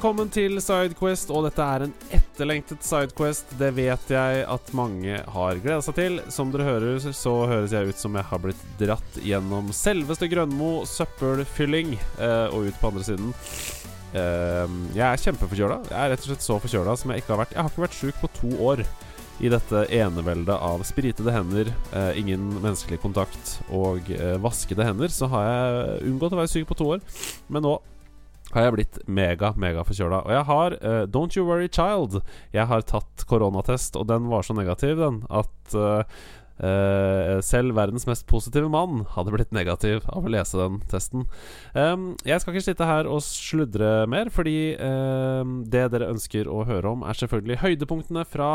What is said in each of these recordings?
Velkommen til Sidequest, og dette er en etterlengtet Sidequest. Det vet jeg at mange har gleda seg til. Som dere hører, så høres jeg ut som jeg har blitt dratt gjennom selveste Grønmo søppelfylling eh, og ut på andre siden. Eh, jeg er kjempeforkjøla. Jeg er rett og slett så forkjøla som jeg ikke har vært. Jeg har ikke vært sjuk på to år i dette eneveldet av spritede hender, eh, ingen menneskelig kontakt og eh, vaskede hender, så har jeg unngått å være syk på to år. Men nå har jeg blitt mega, mega forkjøla. Og jeg har uh, Don't You Worry Child. Jeg har tatt koronatest, og den var så negativ, den, at eh, eh, selv verdens mest positive mann hadde blitt negativ av å lese den testen. Um, jeg skal ikke sitte her og sludre mer, fordi um, det dere ønsker å høre om, er selvfølgelig høydepunktene fra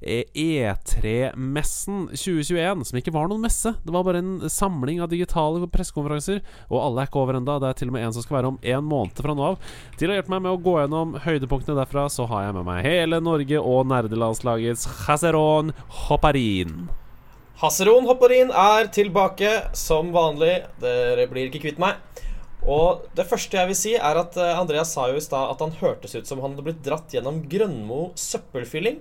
eh, E3-messen 2021, som ikke var noen messe. Det var bare en samling av digitale pressekonferanser, og alle er ikke over enda Det er til og med en som skal være om en måned fra nå av. Til å hjelpe meg med å gå gjennom høydepunktene derfra, så har jeg med meg hele Norge og nerdelandslagets Chaseron Hopparin. Hasseron hopper inn, er tilbake som vanlig. Dere blir ikke kvitt meg. Og det første jeg vil si, er at eh, Andreas sa jo i stad at han hørtes ut som han hadde blitt dratt gjennom Grønmo søppelfylling.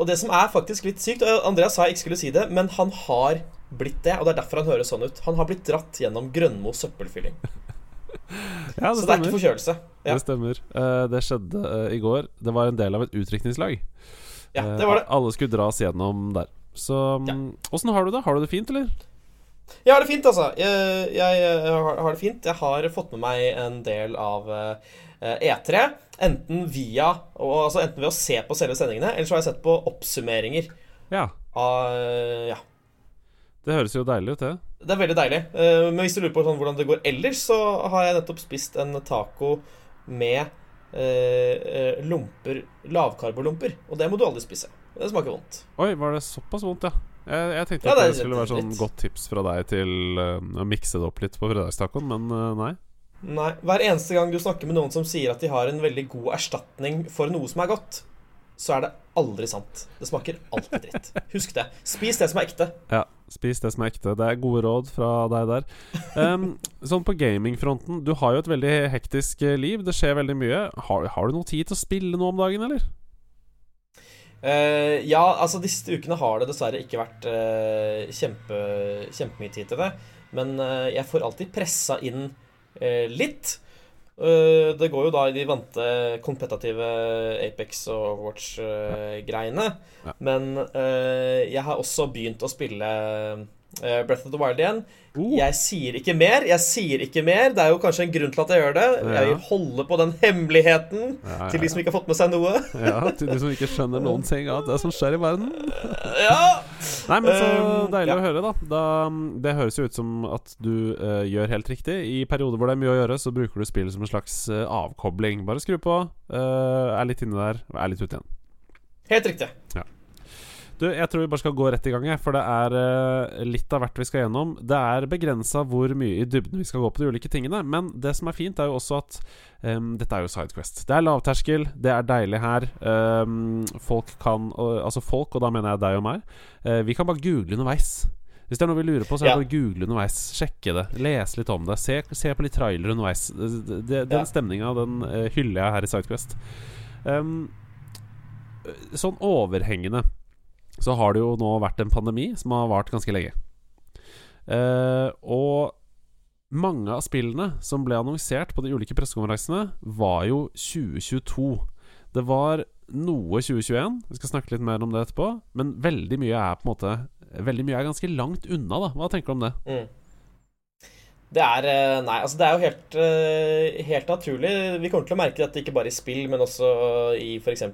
Og det som er faktisk litt sykt og Andreas sa jeg ikke skulle si det, men han har blitt det. Og det er derfor han høres sånn ut. Han har blitt dratt gjennom Grønmo søppelfylling. Ja, Så det er ikke forkjølelse. Ja, Det stemmer. Eh, det skjedde eh, i går. Det var en del av et utdrikningslag. ja det var det. Alle skulle dras gjennom der. Så åssen ja. har du det? Har du det fint, eller? Jeg har det fint, altså. Jeg, jeg, jeg, har, det fint. Jeg har fått med meg en del av eh, E3. Enten via altså enten ved å se på selve sendingene, eller så har jeg sett på oppsummeringer Ja. av eh, Ja. Det høres jo deilig ut, det. Det er veldig deilig. Eh, Men hvis du lurer på sånn, hvordan det går ellers, så har jeg nettopp spist en taco med eh, lomper, lavkarbolomper. Og det må du aldri spise. Det smaker vondt. Oi, var det såpass vondt, ja? Jeg, jeg tenkte Ja, at det det, er skulle være sånn litt. godt tips fra deg til uh, å mikse det opp litt på fredagstacoen, men uh, nei. Nei, Hver eneste gang du snakker med noen som sier at de har en veldig god erstatning for noe som er godt, så er det aldri sant. Det smaker alltid dritt. Husk det. Spis det som er ekte. Ja, spis det som er ekte. Det er gode råd fra deg der. Um, sånn på gamingfronten, du har jo et veldig hektisk eh, liv. Det skjer veldig mye. Har, har du noe tid til å spille noe om dagen, eller? Eh, ja, altså disse ukene har det dessverre ikke vært uh, kjempe, kjempemye tid til det. Men uh, jeg får alltid pressa inn uh, litt. Det går jo da i de vante kompetative Apex og Overwatch-greiene. Ja. Men jeg har også begynt å spille Breath of the Wild igjen. Uh. Jeg sier ikke mer. Jeg sier ikke mer. Det er jo kanskje en grunn til at jeg gjør det. Ja. Jeg vil holde på den hemmeligheten ja, til de som ikke har fått med seg noe. ja, til de som ikke skjønner noen ting av det som skjer i verden. Ja! Nei, men så Um, deilig ja. å høre, da. da. Det høres jo ut som at du uh, gjør helt riktig. I perioder hvor det er mye å gjøre, så bruker du spillet som en slags uh, avkobling. Bare skru på, eh, er litt inne der, er litt ute igjen. Helt riktig. Du, jeg tror vi bare skal gå rett i gang, for det er eh, litt av hvert vi skal gjennom. Det er begrensa hvor mye i dybden vi skal gå på de ulike tingene. Men det som er fint, er jo også at um, dette er jo Sidequest. Det er lavterskel, det er deilig her. Um, folk kan Altså folk, og da mener jeg deg og meg. uh, vi kan bare google underveis. Hvis det er noe vi lurer på, så er det Ja. bare google underveis. Sjekke det. Lese litt om det. Se, se på litt trailer underveis. Det, det, den Ja. stemninga, den eh, hyller jeg her i Sidequest. Um, sånn overhengende så har det jo nå vært en pandemi som har vart ganske lenge. Eh, og mange av spillene som ble annonsert på de ulike pressekonferansene, var jo 2022. Det var noe 2021. Vi skal snakke litt mer om det etterpå. Men veldig mye er på en måte Veldig mye er ganske langt unna, da. Hva tenker du om det? Mm. Det er eh, Nei, altså det er jo helt, eh, helt naturlig. Vi kommer til å merke dette ikke bare i spill, men også i f.eks.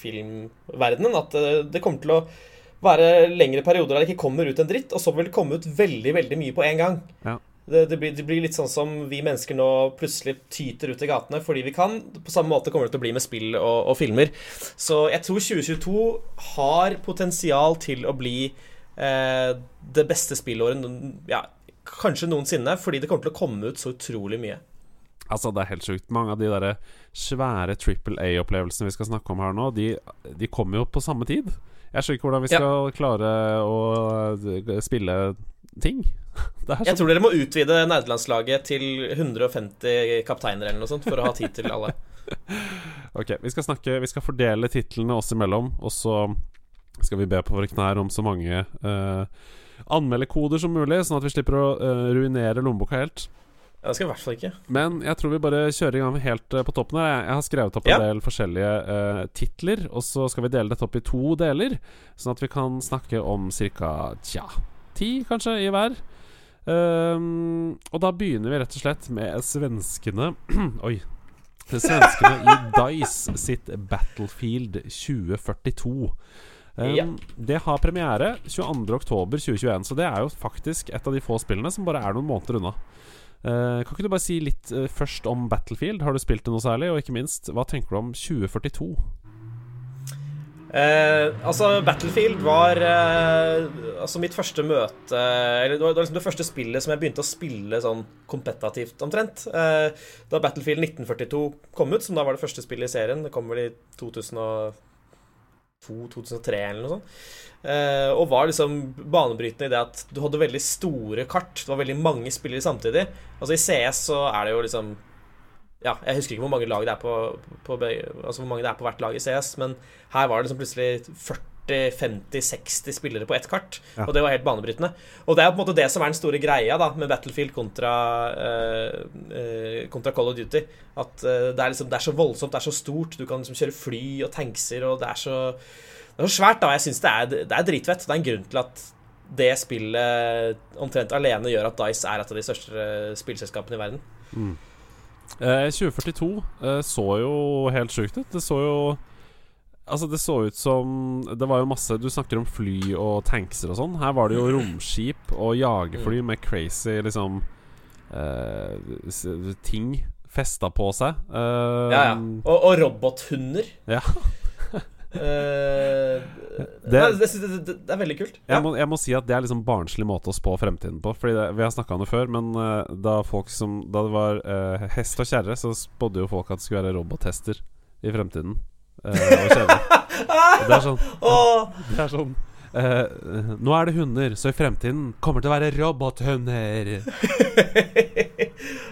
filmverdenen. At eh, det kommer til å være lengre perioder der det ikke kommer ut en dritt, og så vil det komme ut veldig, veldig mye på en gang. Ja. Det, det, blir, det, blir, litt sånn som vi mennesker nå plutselig tyter ut i gatene fordi vi kan. På samme måte kommer det til å bli med spill og, og filmer. Så jeg tror 2022 har potensial til å bli eh, det beste spillåret ja, kanskje noensinne, fordi det kommer til å komme ut så utrolig mye. Altså, det er helt sjukt. Mange av de der svære Triple A-opplevelsene vi skal snakke om her nå, de, de kommer jo på samme tid. Jeg skjønner ikke hvordan vi skal ja. klare å eh, spille ting. Sånn. Jeg tror dere må utvide nerdelandslaget til 150 kapteiner eller noe sånt for å ha tid til alle. ok, vi skal snakke Vi skal fordele titlene oss imellom, og så skal vi be på våre knær om så mange uh, anmeldekoder som mulig, sånn at vi slipper å uh, ruinere lommeboka helt. Ja, det skal i hvert fall ikke. Men jeg tror vi bare kjører i gang helt uh, på toppen her. Jeg, har skrevet opp en ja. del forskjellige uh, titler, og så skal vi dele dette opp i to deler. Sånn at vi kan snakke om ca. tja ti, kanskje, i hver. Um, og da begynner vi rett og slett med svenskene Oi. Svenskene i Dice sitt Battlefield 2042. Um, ja. Det har premiere 22.10.2021, så det er jo faktisk et av de få spillene som bare er noen måneder unna. Uh, kan ikke du bare si litt uh, først om Battlefield? Har du spilt det noe særlig? Og ikke minst, hva tenker du om 2042? Uh, eh, altså, Battlefield var altså mitt første møte Eller det var, liksom det første spillet som jeg begynte å spille sånn kompetativt, omtrent. da Battlefield 1942 kom ut, som da var det første spillet i serien. Det kom vel i 2002-2003 eller noe sånt. Uh, og var liksom banebrytende i det at du hadde veldig store kart. Det var veldig mange spillere samtidig. Altså I CS så er det jo liksom Ja, jeg husker ikke hvor mange lag det er på, på, Altså hvor mange det er på hvert lag i CS, men her var det liksom plutselig 40-50-60 spillere på ett kart. Ja. Og det var helt banebrytende. Og det er på en måte det som er den store greia da med Battlefield kontra, uh, uh, kontra Call of Duty. At det er, liksom, det, er så voldsomt, det er så stort. Du kan liksom kjøre fly og tankser, og det er så det er så svært, da. Jeg syns det, det, er dritfett. Det er en grunn til at det spillet omtrent alene gjør at Dice er et av de største eh, spillselskapene i verden. Mm. Eh, 2042 eh, så jo helt sjukt ut. Det så jo Altså, det så ut som Det var jo masse Du snakker om fly og tankser og sånn. Her var det jo romskip og jagerfly mm. med crazy liksom eh, ting festa på seg. Uh, ja, ja. Og, og robothunder. Ja. Uh, det, det, det, det, er veldig kult. Jeg, må, jeg, må, si at det er liksom barnslig måte å spå fremtiden på. Fordi Vi har snakka om det før, men uh, da, som, da, det var uh, hest og kjerre, så spådde jo folk at det skulle være robothester i fremtiden. Og kjerre. det er sånn Det er sånn Nå er det hunder, så i fremtiden kommer det til å være robothunder.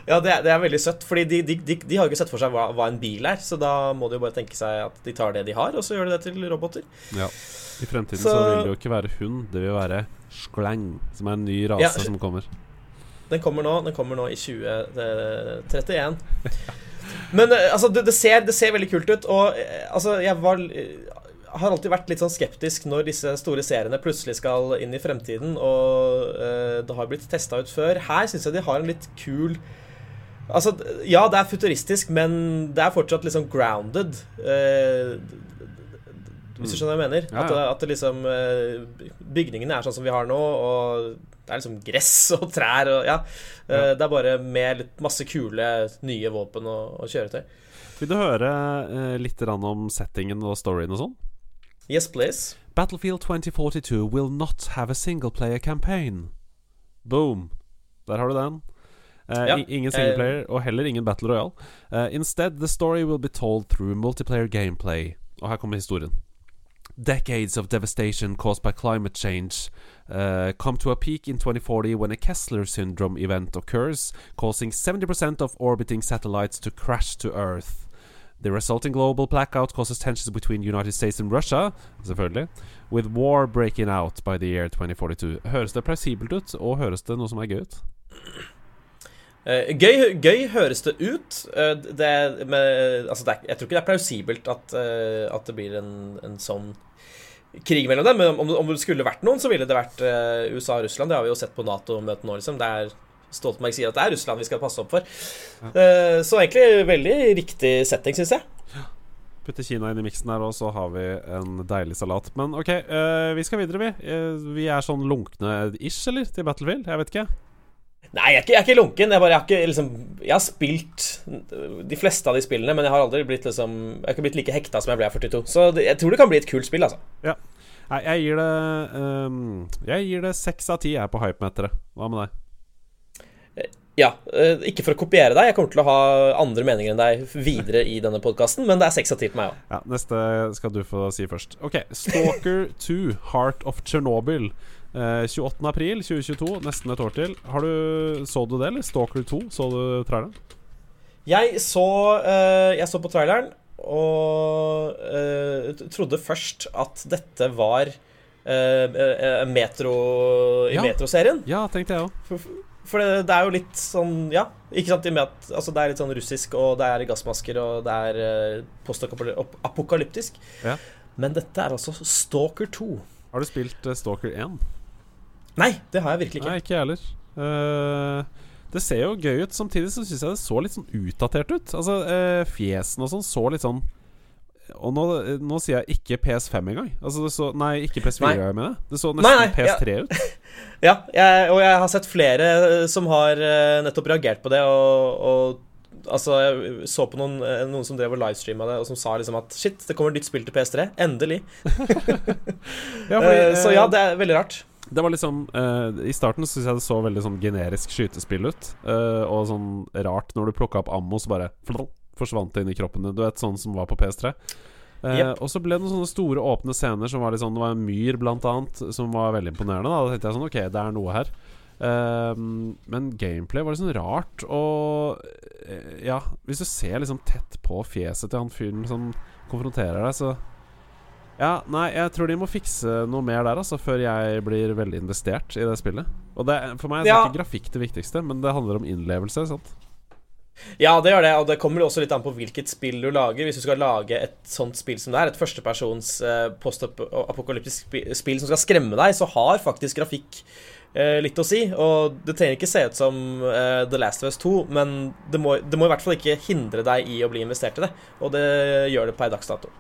Ja, det er, det er, veldig søtt. Fordi de, de, de, de, har ikke sett for seg hva, hva, en bil er. Så da må de jo bare tenke seg at de tar det de har, og så gjør de det til roboter. Ja. I fremtiden så, så vil det jo ikke være hund, det vil være sklang, som er en ny rase ja, som kommer. Den kommer nå. Den kommer nå i 2031. Men eh, altså, det, det, ser, det, ser, veldig kult ut. Og eh, altså, jeg var har alltid vært litt sånn skeptisk når disse store seriene plutselig skal inn i fremtiden, og uh, det har blitt testa ut før. Her syns jeg de har en litt kul Altså, ja, det er futuristisk, men det er fortsatt liksom grounded. Uh, hvis du skjønner hva jeg mener? Ja, ja. At, at, liksom eh, Bygningene er sånn som vi har nå, og det er liksom gress og trær og Ja. ja. det er bare med litt masse kule, nye våpen og, og kjøretøy. Vil du høre uh, litt om settingen og storyen og sånn? Yes, please. Battlefield 2042 will not have a single player campaign. Boom. Der har du den. Uh, ja. Ingen singleplayer og heller ingen Battle Royale. Uh, instead, the story will be told through multiplayer gameplay. Og her kommer historien. Decades of devastation caused by climate change uh, come to a peak in 2040 when a Kessler syndrome event occurs, causing 70% of orbiting satellites to crash to Earth. The resulting global blackout causes tensions between United States and Russia, selvfølgelig, with war breaking out by the year 2042. Høres det plausibelt ut, og høres det noe som er gøy ut? Uh, gøy, gøy, høres det ut. Uh, det, med, altså det er, jeg tror ikke det er plausibelt at, uh, at det blir en, en, sånn krig mellom dem. Men om, om, det skulle vært noen, så ville det vært USA og Russland. Det har vi jo sett på Nato-møtet nå. Liksom. Det er Stoltenberg sier at det er Russland vi skal passe opp for. Ja. så egentlig veldig riktig setting, syns jeg. Ja. Putte Kina inn i miksen her, og så har vi en deilig salat. Men OK, vi skal videre, vi. vi er sånn lunkne ish, eller? Til Battlefield? Jeg vet ikke. Nei, jeg er ikke, jeg er ikke lunken. Jeg, bare, jeg, har ikke, liksom, jeg har spilt de fleste av de spillene, men jeg har aldri blitt liksom Jeg har ikke blitt like hekta som jeg ble av 42. Så det, jeg tror det kan bli et kult spill, altså. Ja. Nei, jeg gir det um, Jeg gir det seks av ti, jeg, på hypemeteret. Hva med deg? Ja. eh, Ikke for å kopiere deg, jeg kommer til å ha andre meninger enn deg videre i denne podkasten, men det er seks av ti på meg òg. Ja, Neste skal du få si først. Ok, Stalker 2, Heart of Chernobyl. Eh, 28. april 2022, nesten et år til. Har du, Så du det, eller? Stalker 2? Så du traileren? Jeg så, uh, jeg så på traileren og uh, trodde først at dette var eh, eh, Metro i Ja. Metroserien. Ja, tenkte jeg òg. For, for det, det er jo litt sånn Ja, ikke sant? I og med at altså, det er litt sånn russisk, og det er gassmasker, og det er eh, postapokalyptisk. Ja. Men dette er altså Stalker 2. Har du spilt eh, Stalker 1? Nei, det har jeg virkelig ikke. Nei, ikke jeg heller. Uh, det ser jo gøy ut. Samtidig så syns jeg det så litt sånn utdatert ut. Altså, uh, Fjesen og sånn så litt sånn Og nå, nå sier jeg ikke PS5 engang. Altså, det så, nei, ikke PS4, Nei. jeg mener. Det så nesten nei, nei, PS3 ut. Ja, jeg, og jeg har sett flere eh, som har eh, nettopp reagert på det, og, og Altså, jeg så på noen, eh, noen som drev og livestreama det, og som sa liksom at shit, det kommer nytt spill til PS3. Endelig. Ja, fordi, Eh, så eh, ja, det er veldig rart. Det var liksom uh, I starten syns jeg det så veldig sånn generisk skytespill ut. Uh, og sånn rart når du plukka opp ammo, så bare forsvant det inn i kroppen din. Du vet, sånn som var på PS3. Uh, yep. Og så ble det noen sånne store åpne scener som var litt sånn Det var en myr, blant annet, som var veldig imponerende. Da, da tenkte jeg sånn Ok, det er noe her. Eh, men gameplay var litt sånn rart, og eh, Ja, hvis du ser liksom tett på fjeset til han fyren som konfronterer deg, så ja, nei, jeg tror de må fikse noe mer der, altså, før jeg blir veldig investert i det spillet. Og det, for meg er Ja. ikke grafikk det viktigste, men det handler om innlevelse. Sant? Ja, det gjør det, og det kommer også litt an på hvilket spill du lager. Hvis du skal lage et sånt spill som det er, et førstepersons eh, postapokalyptisk spill som skal skremme deg, så har faktisk grafikk eh, litt å si. Og det trenger ikke se ut som uh, The Last of Us 2, men det må, det må i hvert fall ikke hindre deg i å bli investert i det. Og det gjør det per dags dato.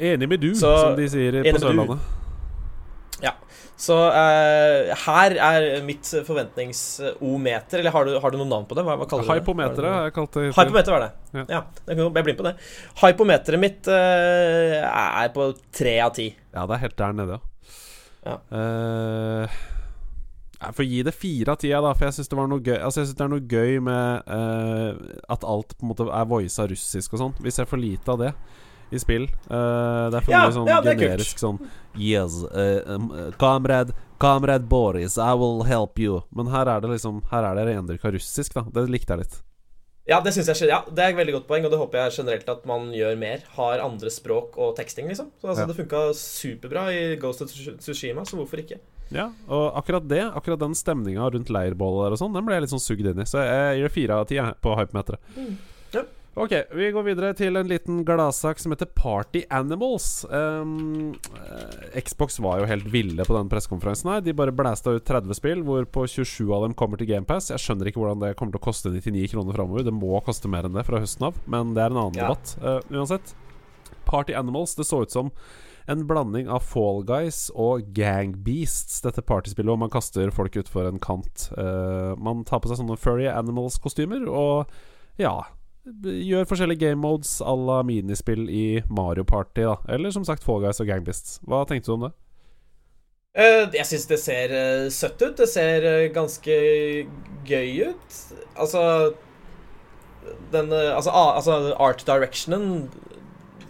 Enig med du, Så- som de sier på Sørlandet. Ja. Så uh, her er mitt forventningsometer Eller har du, har du noe navn på det? Hva, hva kaller du det? Hypometeret har jeg kalt det. Hypometer var det. Ja. Ja, jeg blir med på det. Hypometeret mitt uh, er på tre av ti. Ja, det er helt der nede, Ja. Uh, jeg får gi det fire av ti, da, for jeg syns det Altså det er noe gøy med at alt på en måte er voisa russisk og sånn. Vi ser for lite av det i spill. Uh, det er for Ja, mye sånn ja, er generisk sånn Yes, uh, um, comrade, comrade Boris, I will help you. Men her er det liksom Her er det rendyrka russisk, da. Det likte jeg litt. Ja, det synes jeg Ja, det er et veldig godt poeng, og det håper jeg generelt at man gjør mer. Har andre språk og teksting, liksom. Så altså, Ja. Det funka superbra i Ghost of Tsushima, så hvorfor ikke? Ja, og akkurat det, akkurat den stemninga rundt leirbålet der og sånn, den ble jeg litt sånn sugd inn i. Så jeg gir det fire av ti på hypemeteret. Ja. Ok, vi går videre til en liten gladsak som heter Party Animals. Um, Xbox var jo helt ville på den pressekonferansen her. De bare blæsta ut 30 spill, hvorpå 27 av dem kommer til GamePass. Jeg skjønner ikke hvordan det kommer til å koste 99 kroner framover. Det må koste mer enn det fra høsten av, men det er en annen Ja. debatt. Uh, uansett. Party Animals, det så ut som en blanding av Fall Guys og Gang Beasts, dette partyspillet hvor man kaster folk utfor en kant. Uh, man tar på seg sånne Furry Animals-kostymer og ja Gjør forskjellige game modes à la minispill i Mario Party, da. Eller som sagt Fall Guys og Gang Beasts. Hva tenkte du om det? Eh, jeg syns det ser eh, søtt ut. Det ser eh, ganske gøy ut. Altså Den altså, altså art directionen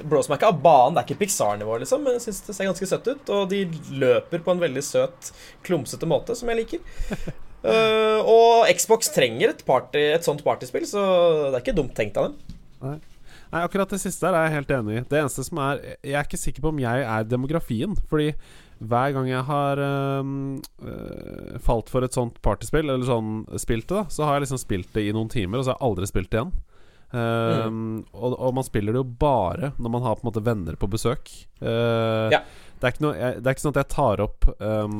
blåser meg ikke av banen. Det er ikke Pixar-nivå, liksom, men jeg syns det ser ganske søtt ut. Og de løper på en veldig søt, klumsete måte, som jeg liker. Eh, og Xbox trenger et, party, et sånt partyspill, så det er ikke dumt tenkt av dem. Nei, akkurat det siste der er jeg helt enig i. Det eneste som er Jeg er ikke sikker på om jeg er demografien. Fordi hver gang jeg har um, falt for et sånt partyspill, eller sånn spilt det, da, så har jeg liksom spilt det i noen timer, og så har jeg aldri spilt det igjen. Ehm, og, og man spiller det jo bare når man har på en måte venner på besøk. Uh, Ja. Det, er ikke noe, jeg, det er ikke sånn at jeg tar opp um,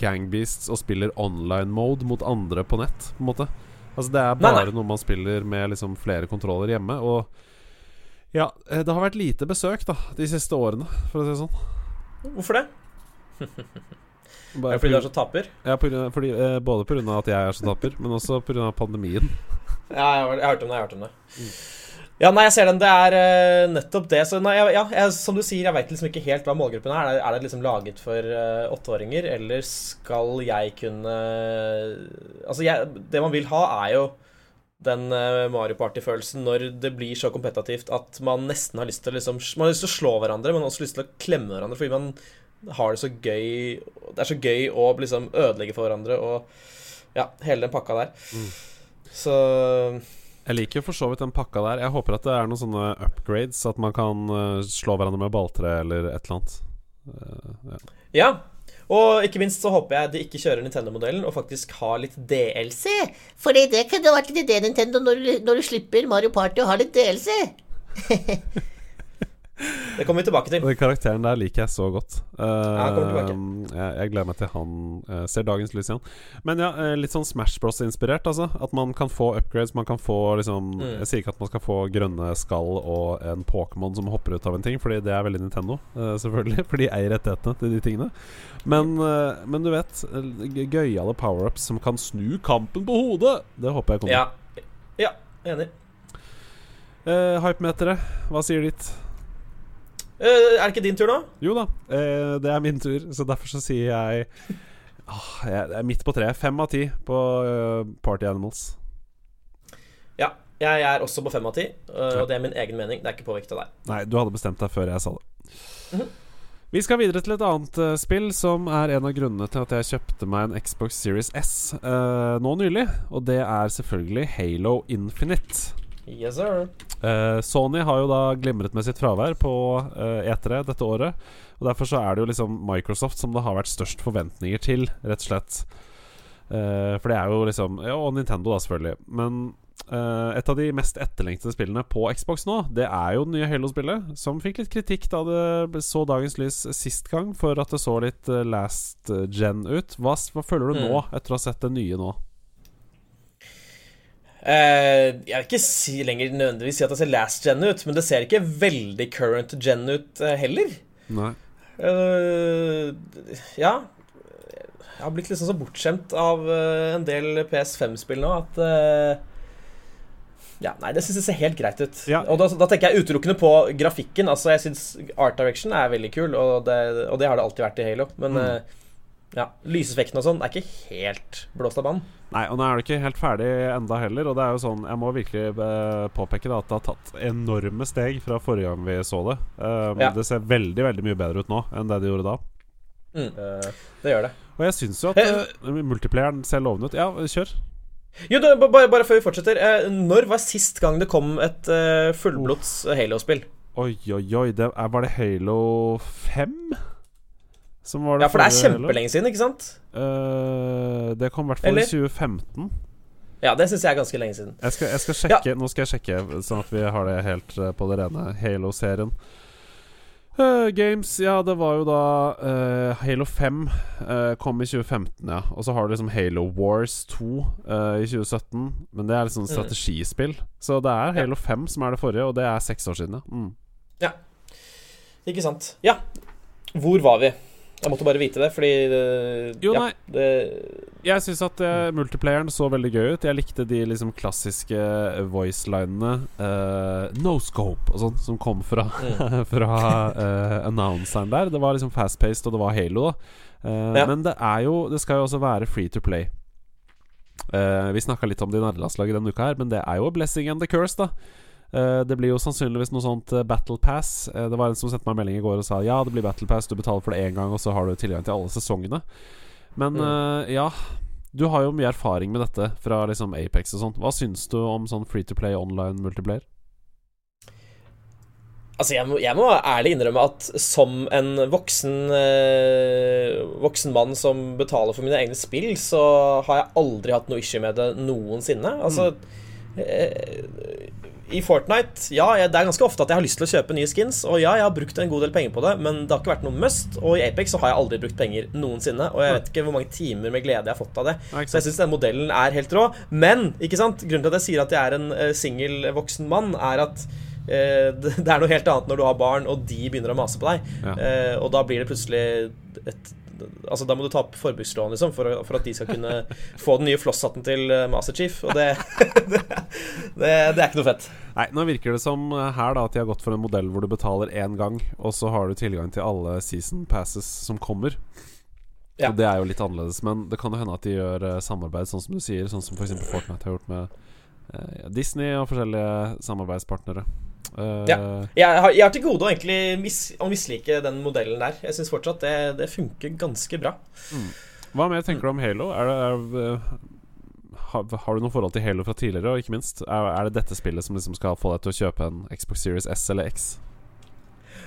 Gangbeasts og spiller online mode mot andre på nett, på en måte. Altså Det er bare nei. noe man spiller med liksom flere kontroller hjemme. Og ja, eh, det har vært lite besøk da de siste årene, for å si det sånn. Hvorfor det? Bare, det fordi du er så taper? Ja, på fordi, eh, både pga. at jeg er så taper, men også pga. pandemien. Ja, jeg, har- jeg har hørt om det. jeg har hørt om det Ja, nei, jeg ser den. Det er uh, nettopp det. Så nei, ja, jeg, som du sier, jeg veit liksom ikke helt hva målgruppen er. Er det, er det liksom laget for eh, åtteåringer, eller skal jeg kunne Altså, jeg, det man vil ha, er jo den uh, Mario Party-følelsen når det blir så kompetitivt at man nesten har lyst til å liksom Man har lyst til å slå hverandre, men også lyst til å klemme hverandre fordi man har det så gøy Det er så gøy å liksom ødelegge for hverandre og Ja, hele den pakka der. Så Jeg liker for så vidt den pakka der. Jeg håper at det er noen sånne upgrades, at man kan eh, slå hverandre med balltre eller et eller annet. Uh, ja. Ja. Og ikke minst så håper jeg de ikke kjører Nintendo-modellen og faktisk har litt DLC. Fordi det kunne vært en idé, Nintendo, når når du slipper Mario Party og har litt DLC. Det kommer vi tilbake til. Den karakteren der liker jeg så godt. Uh, ja, jeg, jeg gleder meg til han uh, ser dagens lys igjen. Men ja, eh, litt sånn Smash Bros-inspirert, altså. At man kan få upgrades. Man kan få liksom Mm. Jeg sier ikke at man skal få grønne skall og en Pokémon som hopper ut av en ting, Fordi det er veldig Nintendo, uh, selvfølgelig. For de eier rettighetene til de tingene. Men, men du vet, gøyale power-ups som kan snu kampen på hodet, det håper jeg kommer. Ja. Ja, enig. Uh, Hypemeteret, hva sier ditt? Eh, er det ikke din tur nå? Jo da, eh, det er min tur, så derfor så sier jeg ah, Jeg er midt på treet. Fem av ti på eh, Party Animals. Ja. Jeg er også på fem av ti, og det er min egen mening. Det er ikke påvirket av deg. Nei, du hadde bestemt deg før jeg sa det. Mhm. Vi skal videre til et annet uh, spill som er en av grunnene til at jeg kjøpte meg en Xbox Series S uh, nå nylig. Og det er selvfølgelig Halo Infinite. Yes, sir. Uh, Sony har jo da glimret med sitt fravær på uh, E3 dette året. Og Derfor så er det jo liksom Microsoft som det har vært størst forventninger til, rett og slett. Uh, for det er jo liksom Ja, og Nintendo, da, selvfølgelig. Men eh, et av de mest etterlengtede spillene på Xbox nå, det er jo det nye Halo-spillet. Som fikk litt kritikk da det så dagens lys sist gang, for at det så litt eh, last gen ut. Hva, hva føler du Mm. nå, etter å ha sett det nye nå? Eh, jeg vil ikke si lenger nødvendigvis si at det ser last gen ut, men det ser ikke veldig current gen ut eh, heller. Nei. Eh, ja. Jeg har blitt liksom så bortskjemt av en del PS5-spill nå at Ja, nei, det syns jeg ser helt greit ut. Ja. Og da, da tenker jeg utelukkende på grafikken. Altså, jeg syns art direction er veldig kul, og det, og det har det alltid vært i Halo. Men Mm. Ja, lyseffekten og sånn er ikke helt blåst av banen. Nei, og nå er det ikke helt ferdig enda heller. Og det er jo sånn Jeg må virkelig eh, påpeke da at det har tatt enorme steg fra forrige gang vi så det. Um, Ja. Det ser veldig veldig mye bedre ut nå enn det det gjorde da. Mm. Uh, det gjør det. Og jeg syns jo at uh, multiplayeren ser lovende ut. Ja, kjør. Jo, da, bare, bare før vi fortsetter. Uh, når var sist gang det kom et fullblods Halo-spill? Oi, oi, oi. Det er, var det Halo 5? Som var det Ja, for det er kjempelenge siden, ikke sant? Uh, det kom i hvert fall i 2015. Ja, det syns jeg er ganske lenge siden. Jeg skal, jeg skal sjekke Nå skal jeg sjekke, sånn at vi har det helt eh, på det rene. Halo-serien. Uh, games, ja, det var jo da uh, Halo 5 eh, kom i 2015, ja. Og så har du liksom Halo Wars 2 eh, i 2017. Men det er liksom Mm. strategispill. Så det er Halo 5 som er det forrige, og det er seks år siden, ja. Mm. Ikke sant? Ja. Hvor var vi? Jeg måtte bare vite det, fordi eh, Jo, ja, nei. det, Jeg syns at uh, multiplayeren så veldig gøy ut. Jeg likte de liksom klassiske voicelinene Uh, no scope og sånn, som kom fra, Mm. fra uh, annonseren der. Det var liksom fast-paced, og det var Halo, da. Uh, Ja. Men det er jo Det skal jo også være free to play. Eh, vi snakka litt om det i nærlandslaget denne uka her, men det er jo a blessing and the curse, da. Eh, det blir jo sannsynligvis noe sånt eh, Battle Pass. Eh, det var en som sendte meg en melding i går og sa ja, det blir Battle Pass, du betaler for det én gang, og så har du tilgang til alle sesongene. Men Mm. ja, du har jo mye erfaring med dette fra liksom Apex og sånt. Hva syns du om sånn free to play online multiplayer? Altså, jeg må, jeg må ærlig innrømme at som en voksen eh, Voksen mann som betaler for mine egne spill, så har jeg aldri hatt noe issue med det noensinne. Altså eh, I Fortnite, ja, jeg, det er ganske ofte at jeg har lyst til å kjøpe nye skins, og ja, jeg har brukt en god del penger på det, men det har ikke vært noe must. Og i Apex så har jeg aldri brukt penger noensinne, og jeg vet ikke hvor mange timer med glede jeg har fått av det. Okay. Så jeg syns den modellen er helt rå. Men ikke sant? grunnen til at jeg sier at jeg er en uh, singel voksen mann, er at eh, det det er noe helt annet når du har barn, og de begynner å mase på deg. Ja. Eh, og da blir det plutselig et Altså Da må du ta opp forbrukslån liksom for, for at de skal kunne få den nye flosshatten til Masterchief. Master Chief. Og det, det, det, det er ikke noe fett. Nei, nå virker det som eh, her da at de har gått for en modell hvor du betaler én gang, og så har du tilgang til alle season passes som kommer. Ja. Og det er jo litt annerledes, men det kan jo hende at de gjør eh, samarbeid, sånn som du sier, sånn som f.eks. Fortnite har gjort med eh, Disney og forskjellige samarbeidspartnere. Eh, Jeg har, jeg har til gode å egentlig mis, å mislike den modellen der. Jeg syns fortsatt det, det funker ganske bra. Hva mer tenker du om Halo? Er det, er, eh, har, har du noe forhold til Halo fra tidligere, og ikke minst, er, er det dette spillet som liksom skal få deg til å kjøpe en Xbox Series S eller X?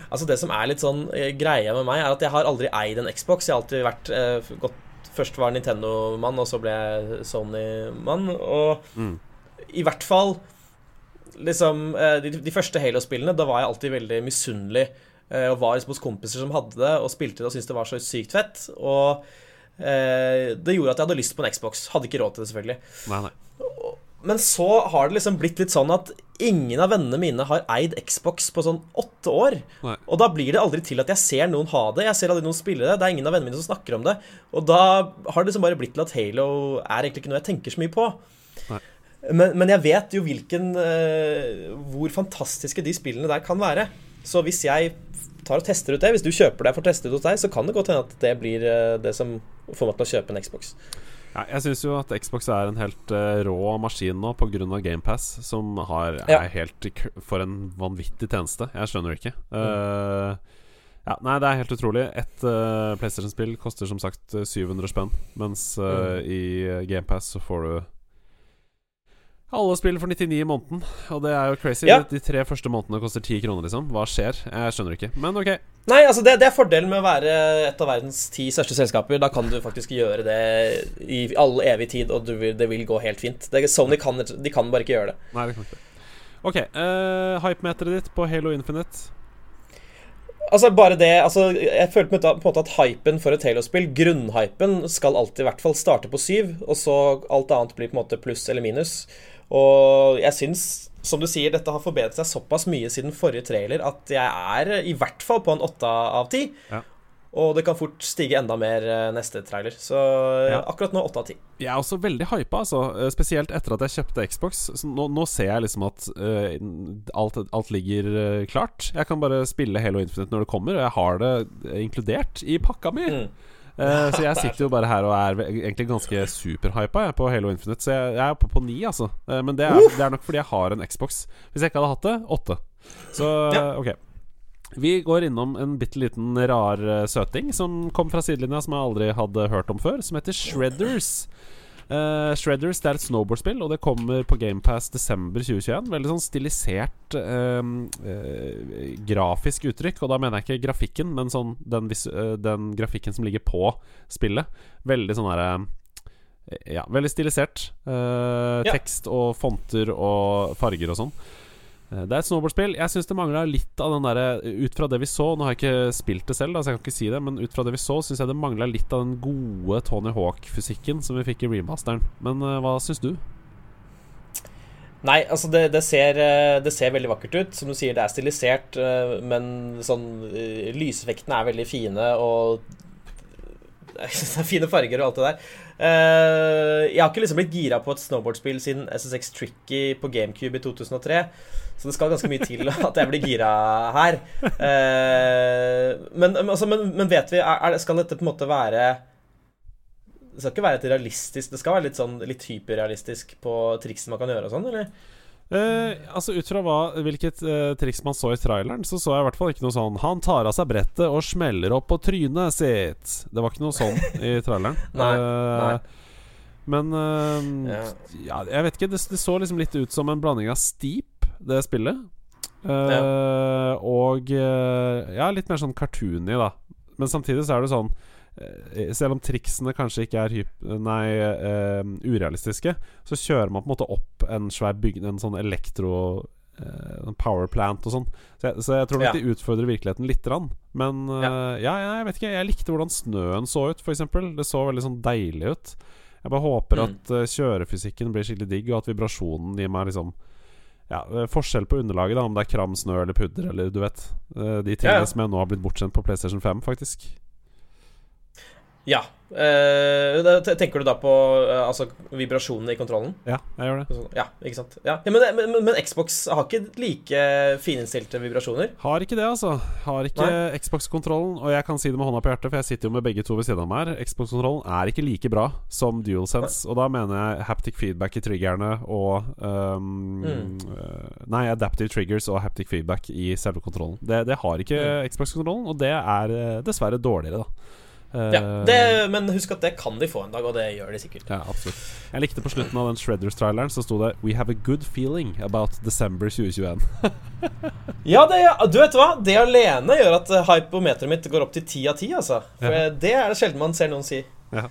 Altså Det som er litt sånn eh, greia med meg, er at jeg har aldri eid en Xbox. Jeg har alltid vært eh, gått, Først var Nintendo-mann, og så ble jeg Sony-mann. Og Mm. i hvert fall liksom eh, de, de første Halo-spillene, da var jeg alltid veldig misunnelig. eh, Og var liksom hos kompiser som hadde det, og spilte det og syntes det var så sykt fett. Og eh, det gjorde at jeg hadde lyst på en Xbox. Hadde ikke råd til det, selvfølgelig. Nei, nei. Men så har det liksom blitt litt sånn at ingen av vennene mine har eid Xbox på sånn åtte år. Nei. Og da blir det aldri til at jeg ser noen ha det. Jeg ser aldri noen spille det. Det er ingen av vennene mine som snakker om det. Og da har det liksom bare blitt til at Halo er egentlig ikke noe jeg tenker så mye på. Nei. Men, men jeg vet jo hvilken eh, Hvor fantastiske de spillene der kan være. Så hvis jeg tar og tester ut det, hvis du kjøper det for å teste det hos deg, så kan det godt hende at det blir eh, det som får meg til å kjøpe en Xbox. Ja, jeg syns jo at Xbox er en helt uh, rå maskin nå pga. GamePass, som har, Ja. er helt For en vanvittig tjeneste. Jeg skjønner ikke. Eh, ja, nei, det er helt utrolig. Et uh, PlayStation-spill koster som sagt eh, 700 spenn, mens uh, i GamePass så får du alle spiller for 99 i måneden, og det er jo crazy. Ja. De, tre første månedene koster 10 kroner, liksom. Hva skjer? Jeg skjønner ikke. Men ok. Nei, altså det, det er fordelen med å være et av verdens ti største selskaper. Da kan du faktisk gjøre det i all evig tid, og du vil, det vil gå helt fint. Det, Sony kan, de kan bare ikke gjøre det. Nei, det kan ikke Ok, uh, hypemeteret ditt på Halo Infinite? Altså bare det, altså Jeg følte på en måte at hypen for et Halo-spill, grunnhypen, skal alltid i hvert fall starte på syv, og så alt annet blir på en måte pluss eller minus. Og jeg syns, som du sier, dette har forbedret seg såpass mye siden forrige trailer at jeg er i hvert fall på en åtte av ti. Ja. Og det kan fort stige enda mer eh, neste trailer. Så Ja. akkurat nå åtte av ti. Jeg er også veldig hypa, altså. Eh, Spesielt etter at jeg kjøpte Xbox. Nå, nå ser jeg liksom at uh, alt, alt ligger eh, klart. Jeg kan bare spille Halo Infinite når det kommer, og jeg har det eh, inkludert i pakka mi. Mm. Eh, så jeg sitter jo bare her og er egentlig ganske superhypa på Halo Infinite. Så jeg, jeg er oppe på ni, altså. Uh, men det er, det er nok fordi jeg har en Xbox. Hvis jeg ikke hadde hatt det, åtte. Så ok. Vi går innom en bitte liten rar eh, søting som kom fra sidelinja, som jeg aldri hadde hørt om før, som heter Shredders. Eh, Shredders det er et snowboardspill, og det kommer på GamePass desember 2021. Veldig sånn stilisert uh, uh, grafisk uttrykk, og da mener jeg ikke grafikken, men sånn den, vis eh, den grafikken som ligger på spillet. Veldig sånn derre Ja, veldig stilisert. Eh, Ja. Tekst og fonter og farger og sånn. Eh, Det er et snowboardspill. Jeg syns det mangla litt av den derre Ut fra det vi så Nå har jeg ikke spilt det selv, da, så jeg kan ikke si det, men ut fra det vi så, syns jeg det mangla litt av den gode Tony Hawk-fysikken som vi fikk i remasteren. Men uh, hva syns du? Nei, altså det, det, ser, eh, det ser veldig vakkert ut. Som du sier, det er stilisert, eh, men sånn eh, Lyseffektene er veldig fine, og det er fine farger og alt det der. Eh, Jeg har ikke liksom blitt gira på et snowboardspill siden SSX Tricky på GameCube i 2003. Så det skal ganske mye til at jeg blir gira her. Eh, Men, altså, men, men vet vi, er, skal dette på en måte være det skal ikke være et realistisk Det skal være litt sånn Litt hyperrealistisk på triksen man kan gjøre og sånn, eller? Eh, altså Ut fra hva, hvilket eh, triks man så i traileren, så så jeg i hvert fall ikke noe sånn 'Han tar av seg brettet og smeller opp på trynet sitt'. Det var ikke noe sånn i traileren. Nei, Eh, nei. Men eh, Ja. ja, jeg vet ikke. Det, det så liksom litt ut som en blanding av Steep, det spillet, eh, og eh, ja, litt mer sånn cartoony, da. Men samtidig så er det sånn eh, selv om triksene kanskje ikke er hyp nei, uh, urealistiske, så kjører man på en måte opp en svær bygning, en sånn elektro uh, power plant og sånn. Så jeg, så jeg tror nok Ja. de utfordrer virkeligheten lite grann. Men uh, ja. ja, jeg vet ikke. Jeg likte hvordan snøen så ut, f.eks. Det så veldig sånn deilig ut. Jeg bare håper Mm. at kjørefysikken blir skikkelig digg, og at vibrasjonen gir meg liksom ja, eh, Forskjell på underlaget, da om det er kram, snø eller pudder, eller du vet. eh, de tingene Ja, ja. som jeg nå har blitt bortskjemt på PlayStation 5, faktisk. Ja. Uh, tenker du da på uh, altså vibrasjonene i kontrollen? Ja, jeg gjør det. Sånn, Ja, ikke sant? Ja. Ja, men, men, men, Xbox har ikke like fininnstilte vibrasjoner. Har ikke det, altså. Har ikke Xbox-kontrollen. Og jeg kan si det med hånda på hjertet, for jeg sitter jo med begge to ved siden av meg her. Xbox-kontrollen er ikke like bra som DualSense, og da mener jeg haptic feedback i triggerne og um, øh, Nei, adaptive triggers og haptic feedback i selve kontrollen. Det, det har ikke Xbox-kontrollen, og det er eh, dessverre dårligere, da. Ja, Eh, det, Men husk at det kan de få en dag, og det gjør de sikkert. Ja, absolutt. Jeg likte på slutten av den Shredders-traileren så sto det We have a good feeling about December 2021. Ja, det, du vet hva? Det alene gjør at eh, hypometeret mitt går opp til ti av ti, altså. For Ja. eh, det er det sjelden man ser noen si. Ja.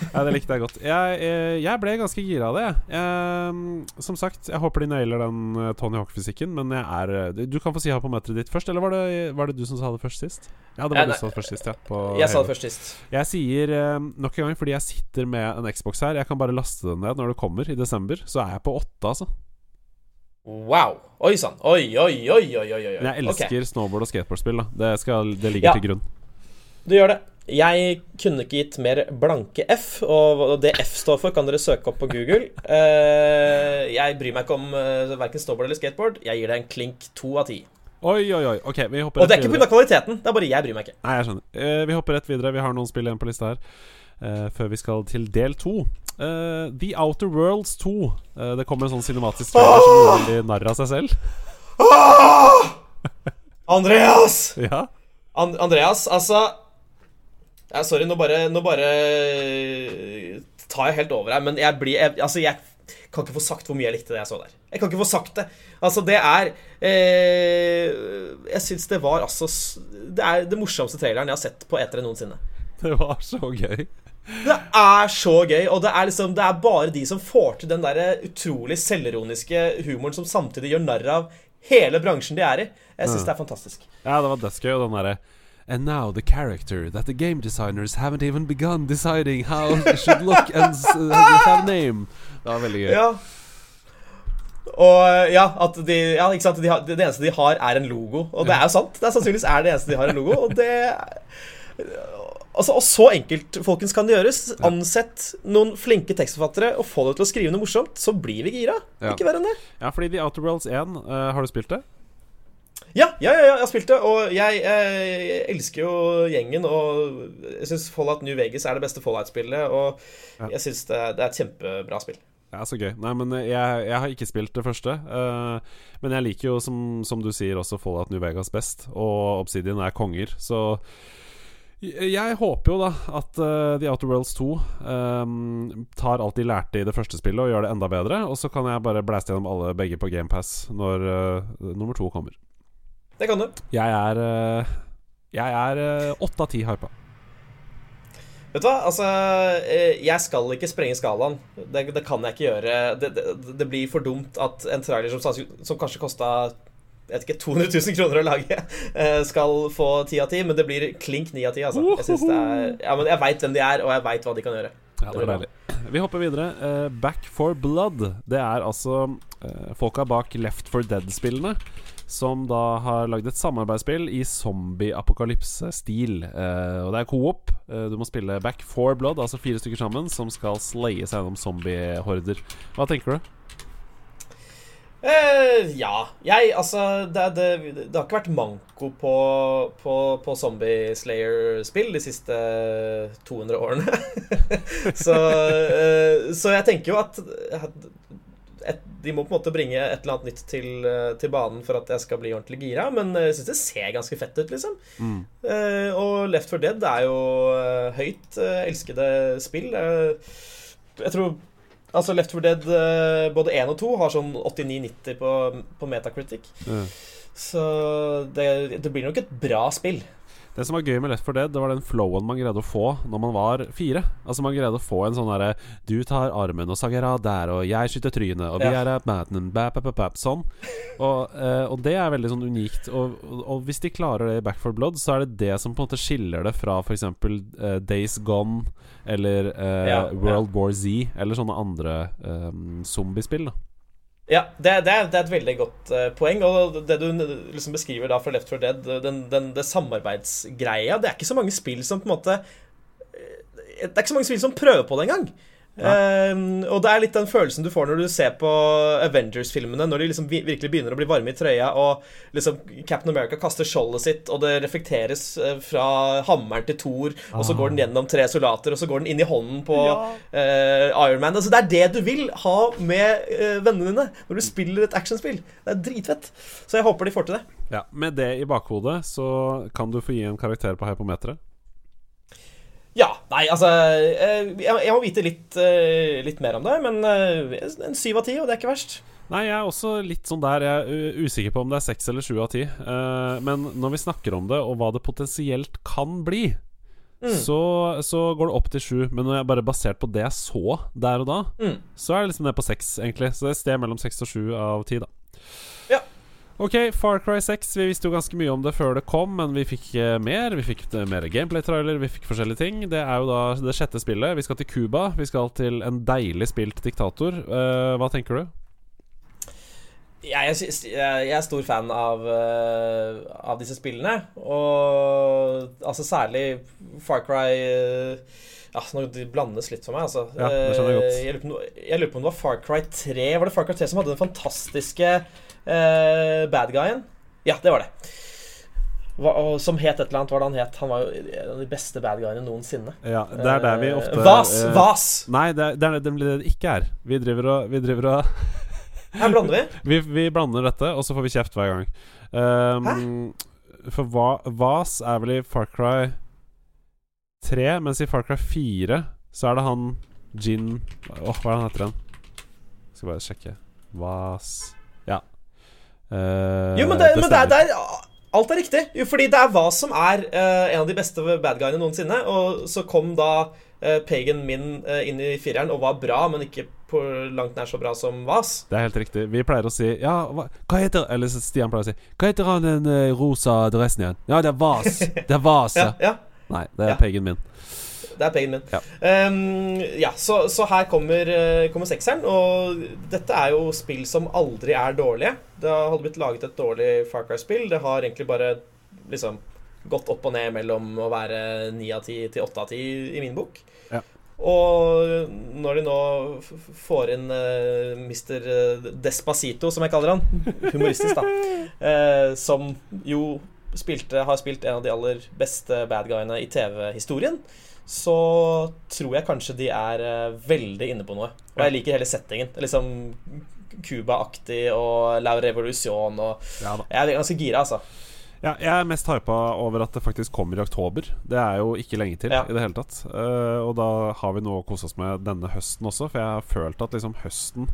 ja, det likte jeg godt. Jeg, eh, jeg ble ganske gira av det. jeg. Jeg, som sagt, jeg håper de nailer den eh, Tony Hawk-fysikken, men jeg er eh, Du kan få si hypometeret ditt først, eller var det, var det du som sa det først sist? Ja, det var jeg, du som sa det først sist, ja. på Jeg sa det først sist. Jeg sier eh, nok en gang, fordi jeg sitter med en Xbox her, jeg kan bare laste den ned når det kommer i desember, så er jeg på åtte, altså. Wow. Oi sann. Oi, oi, oi, oi, oi. jeg elsker elsker snowboard- og skateboardspill, da. Det, skal, det ligger Ja. til grunn. Du gjør det. Jeg kunne ikke gitt mer blanke F, og det F står for, kan dere søke opp på Google. Eh, jeg bryr meg ikke om uh, verken snowboard eller skateboard. Jeg gir det en klink to av ti. Oi, oi, oi. Ok, vi hopper Og det er rett ikke videre. pga. kvaliteten, det er bare jeg bryr meg ikke. Nei, jeg skjønner. Eh, vi hopper rett videre. Vi har noen spill igjen på lista her. eh, før vi skal til del to. Eh, The Outer Worlds 2. Eh, det kommer en sånn cinematisk trailer som gjør veldig narr av seg selv. Andreas! Ja An Andreas, altså ja, Sorry, nå bare, nå bare eh, tar jeg helt over her, men jeg blir jeg, Altså, jeg kan ikke få sagt hvor mye jeg likte det jeg så der. Jeg kan ikke få sagt det. Altså, det er eh, Jeg syns det var altså Det er det morsomste traileren jeg har sett på etere noensinne. Det var så gøy. Det er så gøy, og det er liksom Det er bare de som får til den der utrolig selvironiske humoren som samtidig gjør narr av hele bransjen de er i. Jeg syns det er fantastisk. Ja, det var dødsgøy. Og den derre And now the character that the game designers haven't even begun deciding how it should look and uh, have name. Det var veldig gøy. Ja. Og ja, at de Ja, ikke sant. De har, det eneste de har, er en logo. Og det er jo sant. Det er sannsynligvis er det eneste de har, en logo. Og det Altså, og så enkelt, folkens, kan det gjøres. Ansett noen flinke tekstforfattere og få det til å skrive noe morsomt, så blir vi gira. Ja. Ikke verre enn det. Ja, fordi The Outer Worlds 1, uh, har du spilt det? Ja, ja, ja, jeg har spilt det, og jeg, jeg elsker jo gjengen. Og jeg syns Fallout New Vegas er det beste Fallout-spillet, og jeg syns det, det er et kjempebra spill. Ja, så gøy. Nei, men jeg, jeg har ikke spilt det første. Uh, men jeg liker jo, som, som du sier, også Fallout New Vegas best. Og Obsidian er konger, så jeg håper jo da at uh, The Outer Worlds 2 um, tar alt de lærte i det første spillet, og gjør det enda bedre. Og så kan jeg bare blæste gjennom alle begge på GamePass når uh, nummer to kommer. Det kan du. Jeg er eh, Jeg er åtte av ti hypa. Vet du hva, altså eh, Jeg skal ikke sprenge skalaen. Det, det kan jeg ikke gjøre. Det, det, det blir for dumt at en trailer som, som kanskje kosta ikke, 200 000 kroner å lage, eh, skal få 10 av 10, men det blir klink 9 av 10. Altså. Jeg, synes er, ja, men jeg veit hvem de er, og jeg veit hva de kan gjøre. Ja, det var deilig. Vi hopper videre. Eh, Back for Blood. Det er altså folka bak Left for Dead-spillene. Som da har lagd et samarbeidsspill i zombie-apokalypse-stil. Uh, og det er co-op. Eh, du må spille Back four Blood, altså fire stykker sammen, som skal slaye seg gjennom zombiehorder. Hva tenker du? Eh, ja. Jeg, altså det, det, det har ikke vært manko på, på, på Zombie Slayer-spill de siste 200 årene. så, eh, så jeg tenker jo at et, de må på en måte bringe et eller annet nytt til, eh, til banen for at jeg skal bli ordentlig gira, men jeg syns det ser ganske fett ut, liksom. Mm. Uh, og Left 4 Dead er jo uh, høyt uh, elskede spill. Eh, jeg tror Altså Left 4 Dead eh, både 1 og 2 har sånn 89-90 på, på Metacritic. Mm. Så det, det blir nok et bra spill. Det som var gøy med Left 4 Dead, det var den flowen man greide å få når man var fire. Altså Man greide å få en sånn derre Du tar armen og sager av der, og jeg skyter trynet, og vi Ja. er at Madden, bap, bap, bap, Sånn. Og, eh, og det er veldig sånn unikt. Og, og, og hvis de klarer det i Back for Blood, så er det det som på en måte skiller det fra f.eks. Eh, Days Gone eller eh, Ja, World War Z, eller sånne andre eh, zombiespill. da Ja, det, det, er, det er et veldig godt uh, poeng. Og det du liksom beskriver da fra Left 4 Dead, den, den, det samarbeidsgreia Det er ikke så mange spill som på en måte eh, Det er ikke så mange spill som prøver på det engang. Um, og det er litt den følelsen du får når du ser på Avengers-filmene, når de liksom virkelig begynner å bli varme i trøya, og liksom Captain America kaster skjoldet sitt, og det reflekteres eh, fra hammeren til Thor, og så går den gjennom tre soldater, og så går den inn i hånden på ja. Iron Man. Altså, det er det du vil ha med uh, vennene dine når du spiller et actionspill. Det er dritfett. Så jeg håper de får til det. Ja, Med det i bakhodet så kan du få gi en karakter på hypometeret. Ja. Nei, altså eh, Jeg, må vite litt, eh, litt mer om det, men eh, en syv av ti, og det er ikke verst. Nei, jeg er også litt sånn der. Jeg er usikker på om det er seks eller sju av ti. Men når vi snakker om det, og hva det potensielt kan bli, så, så går det opp til sju. Men når jeg bare basert på det jeg så der og da, Mm. så er det liksom ned på seks, egentlig. Så det er et sted mellom seks og sju av ti, da. Ok, Far Cry 6. Vi visste jo ganske mye om det før det kom, men vi fikk eh, mer. Vi fikk eh, mer gameplay-trailer, vi fikk forskjellige ting. Det er jo da det sjette spillet. Vi skal til Cuba. Vi skal til en deilig spilt diktator. Uh, hva tenker du? Jeg, jeg, jeg er stor fan av, uh, av disse spillene. Og altså særlig Far Cry uh, Ja, nå de blandes litt for meg, altså. Ja, det skjønner jeg godt. Uh, Jeg lurer, på, jeg lurer på om det var Far Cry 3. Var det Far Cry 3 som hadde den fantastiske eh, bad guyen? Ja, det var det. Hva, som het et eller annet. Hva var det han het? Han var jo en av de beste bad guyene noensinne. Ja, det er der vi Eh, ofte Vas! Uh, Vas! Nei, det er det, er det det ikke er. Vi driver og, vi driver og Her blander vi. vi, vi blander dette, og så får vi kjeft hver gang. Um, for va, Vas er vel i Far Cry 3, mens i Far Cry 4 så er det han Gin Åh, hva er det han heter igjen? Skal bare sjekke. Vas Eh, Jo, men, det, men det, er, det er Alt er riktig. Jo, fordi det er hva som er uh, en av de beste bad guyene noensinne. Og så kom da uh, Pagan Min inn i fireren og var bra, men ikke på langt nær så bra som Vas. Det er helt riktig. Vi pleier å si Ja, hva, hva heter Eller Stian pleier å si Hva heter han den rosa dressen igjen? Ja, det er Vas. Det er Vas, Ja, ja. ja Nei, det er Ja. Pagan min. Det er Pagan Min. Ja. um, ja så, så her kommer, eh, kommer sekseren, og dette er jo spill som aldri er dårlige. Det hadde blitt laget et dårlig Far Cry-spill. Det har egentlig bare liksom gått opp og ned mellom å være ni av ti til åtte av ti i min bok. Ja. Og når de nå får inn uh, Mr. Despacito, som jeg kaller han, humoristisk, da, uh, som jo spilte, har spilt en av de aller beste bad guyene i TV-historien, så tror jeg kanskje de er eh, veldig inne på noe. Og jeg liker hele settingen. Liksom Cuba-aktig og La Revolution og. Jeg er ganske gira, altså. Ja, jeg er mest hypa over at det faktisk kommer i oktober. Det er jo ikke lenge til Ja. i det hele tatt. Uh, og da har vi noe å kose oss med denne høsten også, for jeg har følt at liksom høsten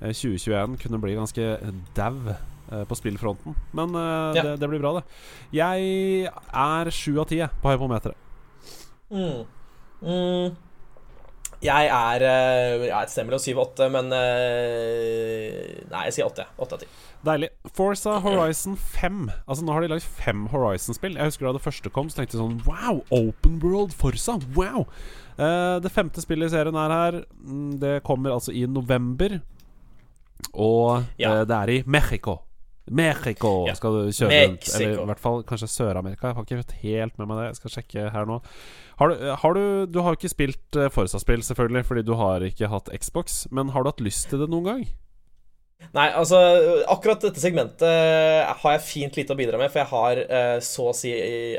eh, 2021 kunne bli ganske dau eh, på spillfronten. Men eh, Ja. det, det blir bra, det. Jeg er sju av ti på hypometeret. Mm. Mm. Jeg er jeg ja, et sted mellom 7 og 8, men eh, Nei, jeg sier 8. 8 av 10. Deilig. Forza Horizon 5. Altså Nå har de lagd fem Horizon-spill. Jeg husker Da det første kom, så tenkte jeg sånn Wow! Open World Forza! Wow! Eh, det femte spillet i serien er her. Mm, Det kommer altså i november. Og Ja. eh, det er i Mexico. Mexico skal du kjøre rundt. Eller i hvert fall kanskje Sør-Amerika. Jeg har ikke fått helt med meg det. Jeg skal sjekke her nå. Har du, har du, du har ikke spilt eh, Forza-spill, selvfølgelig, fordi du har ikke hatt Xbox. Men har du hatt lyst til det noen gang? Nei, altså Akkurat dette segmentet har jeg fint lite å bidra med, for jeg har eh, så å si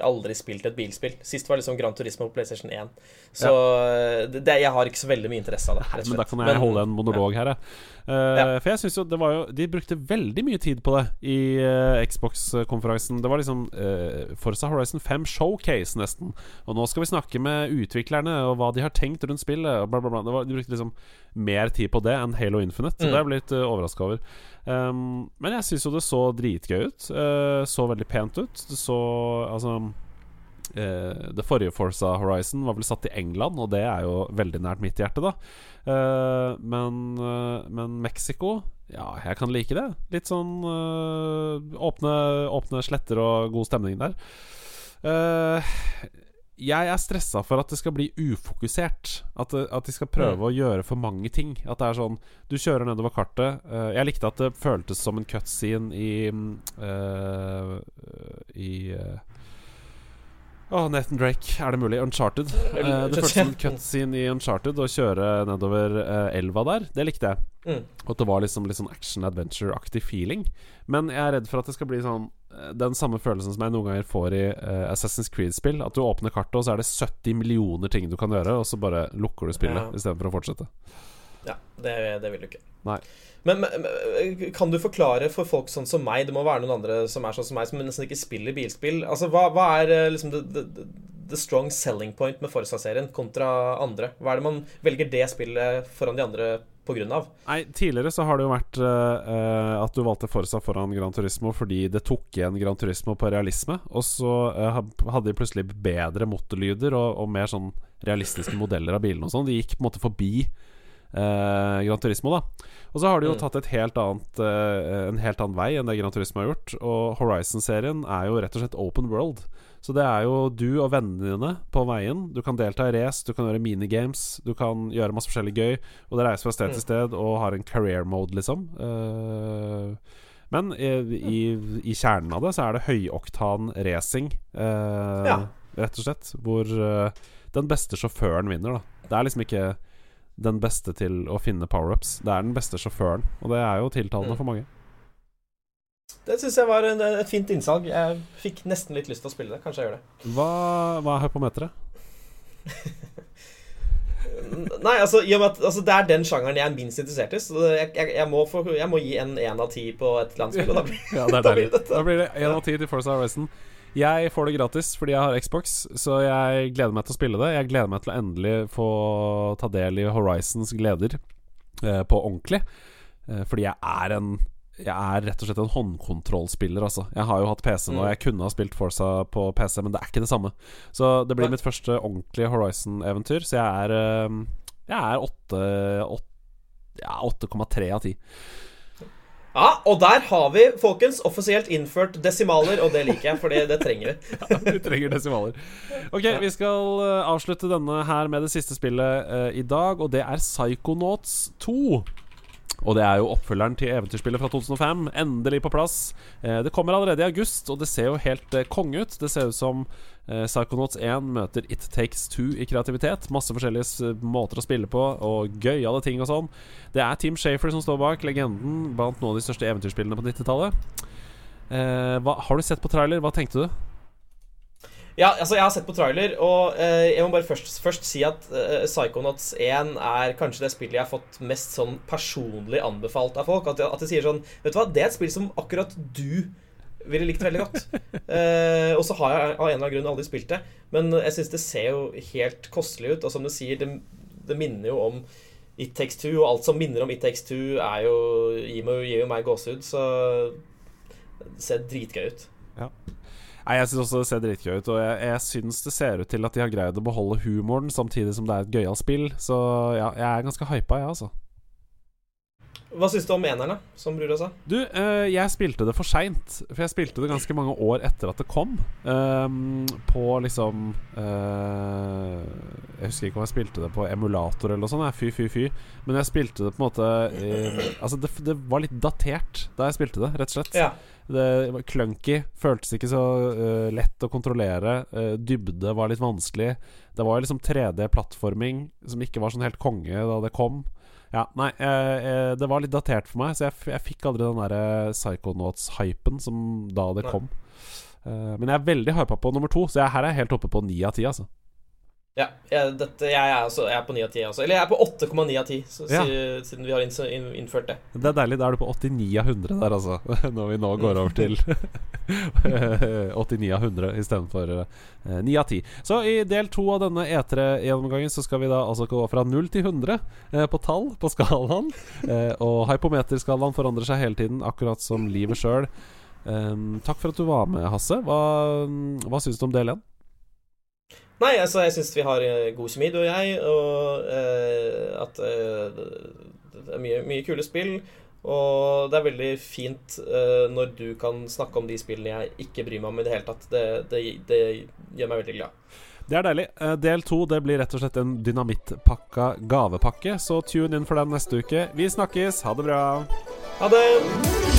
aldri spilt et bilspill. Sist var liksom Gran Turismo på PlayStation 1. Så ja. det, det, jeg har ikke så veldig mye interesse av det. og Men da kan jeg holde en monolog her, jeg. Eh, Ja. For jeg synes jo det var jo De brukte veldig mye tid på det i eh, Xbox-konferansen. Det var liksom uh, Forza Horizon 5 showcase, nesten. Og nå skal vi snakke med utviklerne og hva de har tenkt rundt spillet. Og bla, bla, bla. Det var, de brukte liksom mer tid på det enn Halo Infinite. Så Mm. det er jeg blitt overraska over. Um, men jeg syns jo det så dritgøy ut. Uh, så veldig pent ut. Det så Altså eh, Det forrige Forza Horizon var vel satt i England, og det er jo veldig nært mitt hjerte, da. Eh, men, eh, men Mexico Ja, jeg kan like det. Litt sånn åpne, åpne sletter og god stemning der. Jeg er stressa for at det skal bli ufokusert. At, at de skal prøve å gjøre for mange ting. At det er sånn Du kjører nedover kartet. Jeg likte at det føltes som en cutscene i mm, I Å, Nathan Drake, er det mulig? Uncharted. Uh, det føltes som en cutscene i Uncharted å kjøre nedover uh, elva der. Det likte jeg. Mm. Og at det var liksom litt sånn action adventure-aktig feeling. Men jeg er redd for at det skal bli sånn eh, den samme følelsen som jeg noen ganger får i uh, Assassin's Creed-spill. At du åpner kartet, og så er det 70 millioner ting du kan gjøre, og så bare lukker du spillet Ja. istedenfor å fortsette. Ja, det, det vil du ikke. Nei. Men, men, kan du forklare for folk sånn som meg Det må være noen andre som er sånn som meg, som nesten ikke spiller bilspill. Altså, Hva, hva er eh, liksom the, the, the, strong selling point med Forza-serien kontra andre? Hva er det man velger det spillet foran de andre på grunn av? Nei, Tidligere så har det jo vært eh, eh, at du valgte Forsa foran Gran Turismo fordi det tok igjen Gran Turismo på realisme. Og så uh, hadde de plutselig bedre motorlyder og, og mer sånn realistiske modeller av bilene og sånn. De gikk på en måte forbi eh, Gran Turismo, da. Og så har de jo Mm. tatt et helt annet, eh, en helt annen vei enn det Gran Turismo har gjort. Og Horizon-serien er jo rett og slett open world. Så det er jo du og vennene dine på veien. Du kan delta i race, du kan gjøre minigames, du kan gjøre masse forskjellig gøy. Og det reiser fra sted til sted og har en career mode, liksom. Eh, men i, i, i kjernen av det så er det høyoktan racing, eh, Ja. rett og slett. Hvor eh, den beste sjåføren vinner, da. Det er liksom ikke den beste til å finne powerups. Det er den beste sjåføren, og det er jo tiltalende Mm. for mange. Det syns jeg var en, et fint innsalg. Jeg fikk nesten litt lyst til å spille det. Kanskje jeg gjør det. Hva, hva er hypometeret? Nei, altså, i og med at altså, det er den sjangeren jeg er minst interessert i. Så jeg, jeg, jeg, må, få, jeg må gi en én av ti på et eller annet spill. Og da blir, Ja, det er Da blir dette. Da blir det én av ti til Forza Horizon. Jeg får det gratis fordi jeg har Xbox, så jeg gleder meg til å spille det. Jeg gleder meg til å endelig få ta del i Horizons gleder eh, på ordentlig. Eh, fordi jeg er en Jeg er rett og slett en håndkontrollspiller, altså. Jeg har jo hatt PC nå, Mm. jeg kunne ha spilt Forza på PC, men det er ikke det samme. Så det blir mitt første ordentlige Horizon-eventyr, så jeg er eh, Jeg er åtte- åtte- ja, 8,3 av 10. Ja, og der har vi, folkens, offisielt innført desimaler, og det liker jeg, for det, det trenger vi. vi trenger desimaler. Ok, vi skal eh, avslutte denne her med det siste spillet uh, i dag, og det er Psychonauts 2. Og det er jo oppfølgeren til eventyrspillet fra 2005. Endelig på plass. Eh, det kommer allerede i august, og det ser jo helt eh, konge ut. Det ser ut som eh, Psychonauts 1 møter It Takes Two i kreativitet. Masse forskjellige måter å spille på, og gøyale ting og sånn. Det er Team Shafer som står bak, legenden blant noen av de største eventyrspillene på 90-tallet. Eh, har du sett på trailer? Hva tenkte du? Ja, altså Jeg har sett på trailer, og eh, jeg må bare først, først si at eh, Psychonauts 1 er kanskje det spillet jeg har fått mest sånn personlig anbefalt av folk. At, at de sier sånn Vet du hva, det er et spill som akkurat du ville likt veldig godt. Eh, og så har jeg av en eller annen grunn aldri spilt det. Men jeg syns det ser jo helt kostelig ut, og som du sier, det, det minner jo om It Takes Two, og alt som minner om It Takes Two, er jo, gir, meg, gir jo meg gåsehud, så det ser dritgøy ut. Nei, Jeg syns også det ser dritgøy ut, og jeg, jeg syns det ser ut til at de har greid å beholde humoren samtidig som det er et gøyalt spill. Så ja, jeg er ganske hypa, jeg, altså. Hva syns du om enerne, som brura sa? Du, eh, jeg spilte det for seint. For jeg spilte det ganske mange år etter at det kom. Um, på liksom uh, Jeg husker ikke om jeg spilte det på emulator eller noe sånt. Fy, fy, fy. Men jeg spilte det på en måte uh, Altså, det, det var litt datert da jeg spilte det, rett og slett. Ja. Det var clunky. Føltes ikke så uh, lett å kontrollere. Dybde var litt vanskelig. Det var liksom 3D-plattforming som ikke var sånn helt konge da det kom. Ja, nei, eh, eh, det var litt datert for meg, så jeg, jeg fikk aldri den der Psychonauts-hypen som da det kom. Eh, men jeg er veldig hypa på nummer to, så jeg, her er jeg helt oppe på ni av ti, altså. Ja, jeg, dette, jeg, er også, jeg er på 9 av 10 også. Eller jeg er på 8,9 av 10, så, Ja. siden vi har innført det. Det er deilig. Da er du på 89 av 100 der, altså. Når vi nå går over til 89 av 100 istedenfor uh, 9 av 10. Så i del to av denne E3-gjennomgangen så skal vi da altså gå fra 0 til 100 eh, på tall på skalaen. Eh, og hypometerskalaen forandrer seg hele tiden, akkurat som livet sjøl. takk for at du var med, Hasse. Hva, hva syns du om del én? Nei, altså, jeg syns vi har eh, god kjemi, du og jeg, og eh, at eh, det er mye, mye kule spill. Og det er veldig fint eh, når du kan snakke om de spillene jeg ikke bryr meg om i det hele tatt. Det, det, det gjør meg veldig glad. Det er deilig. Eh, del to det blir rett og slett en dynamittpakka gavepakke, så tune inn for den neste uke. Vi snakkes. Ha det bra. Ha det!